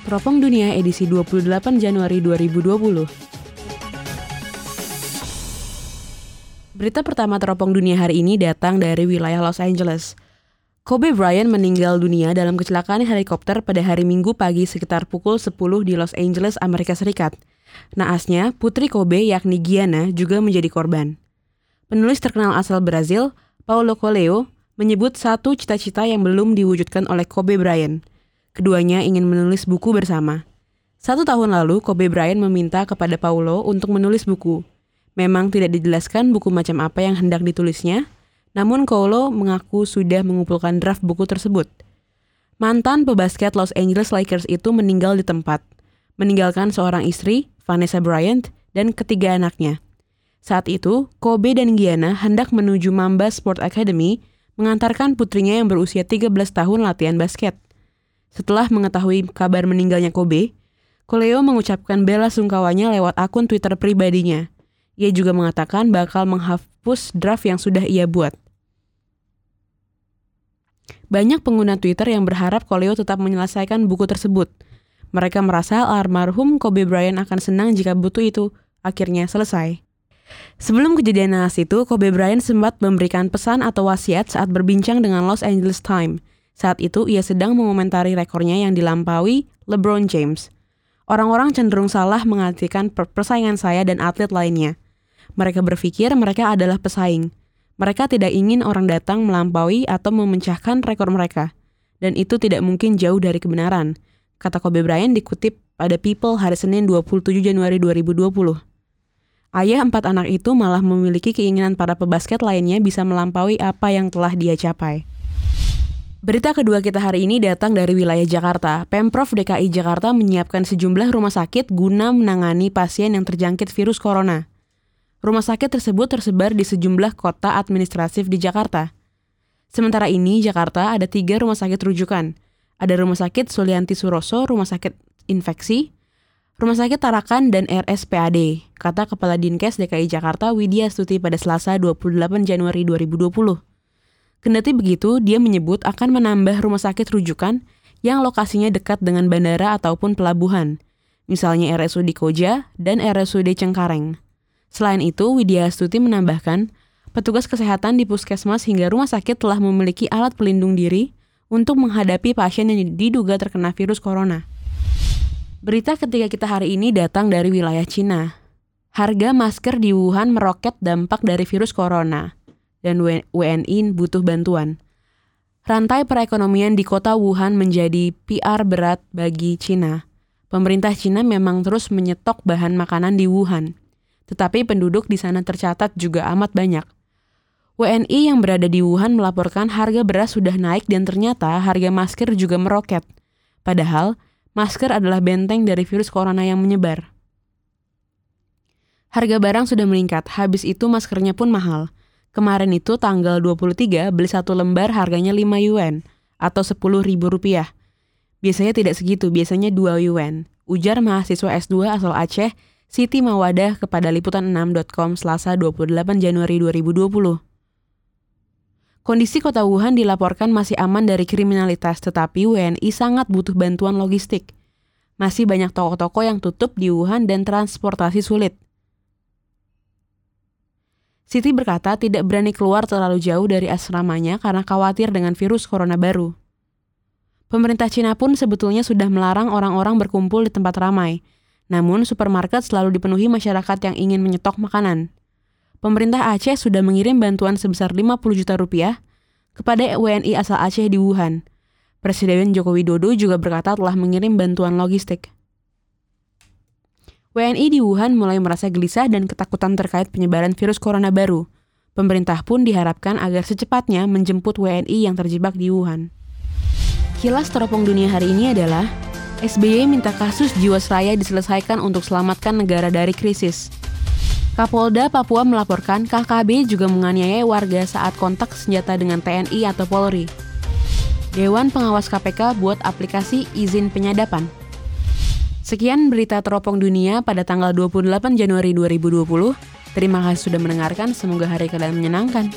Teropong Dunia edisi 28 Januari 2020. Berita pertama teropong dunia hari ini datang dari wilayah Los Angeles. Kobe Bryant meninggal dunia dalam kecelakaan helikopter pada hari Minggu pagi sekitar pukul 10 di Los Angeles, Amerika Serikat. Naasnya, putri Kobe yakni Gianna juga menjadi korban. Penulis terkenal asal Brazil, Paulo Coelho, menyebut satu cita-cita yang belum diwujudkan oleh Kobe Bryant. Keduanya ingin menulis buku bersama. Satu tahun lalu, Kobe Bryant meminta kepada Paulo untuk menulis buku. Memang tidak dijelaskan buku macam apa yang hendak ditulisnya, namun Paulo mengaku sudah mengumpulkan draft buku tersebut. Mantan pebasket Los Angeles Lakers itu meninggal di tempat, meninggalkan seorang istri, Vanessa Bryant, dan ketiga anaknya. Saat itu, Kobe dan Gianna hendak menuju Mamba Sport Academy mengantarkan putrinya yang berusia 13 tahun latihan basket. Setelah mengetahui kabar meninggalnya Kobe, Koleo mengucapkan bela sungkawanya lewat akun Twitter pribadinya. Ia juga mengatakan bakal menghapus draft yang sudah ia buat. Banyak pengguna Twitter yang berharap Koleo tetap menyelesaikan buku tersebut. Mereka merasa almarhum Kobe Bryant akan senang jika buku itu akhirnya selesai. Sebelum kejadian naas itu, Kobe Bryant sempat memberikan pesan atau wasiat saat berbincang dengan Los Angeles Times. Saat itu, ia sedang mengomentari rekornya yang dilampaui LeBron James. Orang-orang cenderung salah mengartikan persaingan saya dan atlet lainnya. Mereka berpikir mereka adalah pesaing. Mereka tidak ingin orang datang melampaui atau memecahkan rekor mereka. Dan itu tidak mungkin jauh dari kebenaran, kata Kobe Bryant dikutip pada People hari Senin 27 Januari 2020. Ayah empat anak itu malah memiliki keinginan para pebasket lainnya bisa melampaui apa yang telah dia capai. Berita kedua kita hari ini datang dari wilayah Jakarta. Pemprov DKI Jakarta menyiapkan sejumlah rumah sakit guna menangani pasien yang terjangkit virus corona. Rumah sakit tersebut tersebar di sejumlah kota administratif di Jakarta. Sementara ini, Jakarta ada tiga rumah sakit rujukan. Ada Rumah Sakit Sulianti Suroso, Rumah Sakit Infeksi, Rumah Sakit Tarakan dan RSPAD, kata Kepala Dinkes DKI Jakarta Widya Stuti pada Selasa 28 Januari 2020. Kendati begitu, dia menyebut akan menambah rumah sakit rujukan yang lokasinya dekat dengan bandara ataupun pelabuhan, misalnya RSUD Koja dan RSUD Cengkareng. Selain itu, Widya Stuti menambahkan, petugas kesehatan di puskesmas hingga rumah sakit telah memiliki alat pelindung diri untuk menghadapi pasien yang diduga terkena virus corona. Berita ketiga kita hari ini datang dari wilayah Cina. Harga masker di Wuhan meroket dampak dari virus corona dan WNI butuh bantuan. Rantai perekonomian di kota Wuhan menjadi PR berat bagi Cina. Pemerintah Cina memang terus menyetok bahan makanan di Wuhan, tetapi penduduk di sana tercatat juga amat banyak. WNI yang berada di Wuhan melaporkan harga beras sudah naik dan ternyata harga masker juga meroket. Padahal, masker adalah benteng dari virus corona yang menyebar. Harga barang sudah meningkat, habis itu maskernya pun mahal. Kemarin itu tanggal 23 beli satu lembar harganya 5 yuan atau 10 ribu rupiah. Biasanya tidak segitu, biasanya 2 yuan. Ujar mahasiswa S2 asal Aceh, Siti Mawadah kepada liputan6.com selasa 28 Januari 2020. Kondisi kota Wuhan dilaporkan masih aman dari kriminalitas, tetapi WNI sangat butuh bantuan logistik. Masih banyak toko-toko yang tutup di Wuhan dan transportasi sulit. Siti berkata tidak berani keluar terlalu jauh dari asramanya karena khawatir dengan virus corona baru. Pemerintah Cina pun sebetulnya sudah melarang orang-orang berkumpul di tempat ramai. Namun, supermarket selalu dipenuhi masyarakat yang ingin menyetok makanan pemerintah Aceh sudah mengirim bantuan sebesar 50 juta rupiah kepada WNI asal Aceh di Wuhan. Presiden Joko Widodo juga berkata telah mengirim bantuan logistik. WNI di Wuhan mulai merasa gelisah dan ketakutan terkait penyebaran virus corona baru. Pemerintah pun diharapkan agar secepatnya menjemput WNI yang terjebak di Wuhan. Kilas teropong dunia hari ini adalah SBY minta kasus Jiwasraya diselesaikan untuk selamatkan negara dari krisis. Kapolda Papua melaporkan KKB juga menganiaya warga saat kontak senjata dengan TNI atau Polri. Dewan Pengawas KPK buat aplikasi izin penyadapan. Sekian berita teropong dunia pada tanggal 28 Januari 2020. Terima kasih sudah mendengarkan, semoga hari kalian menyenangkan.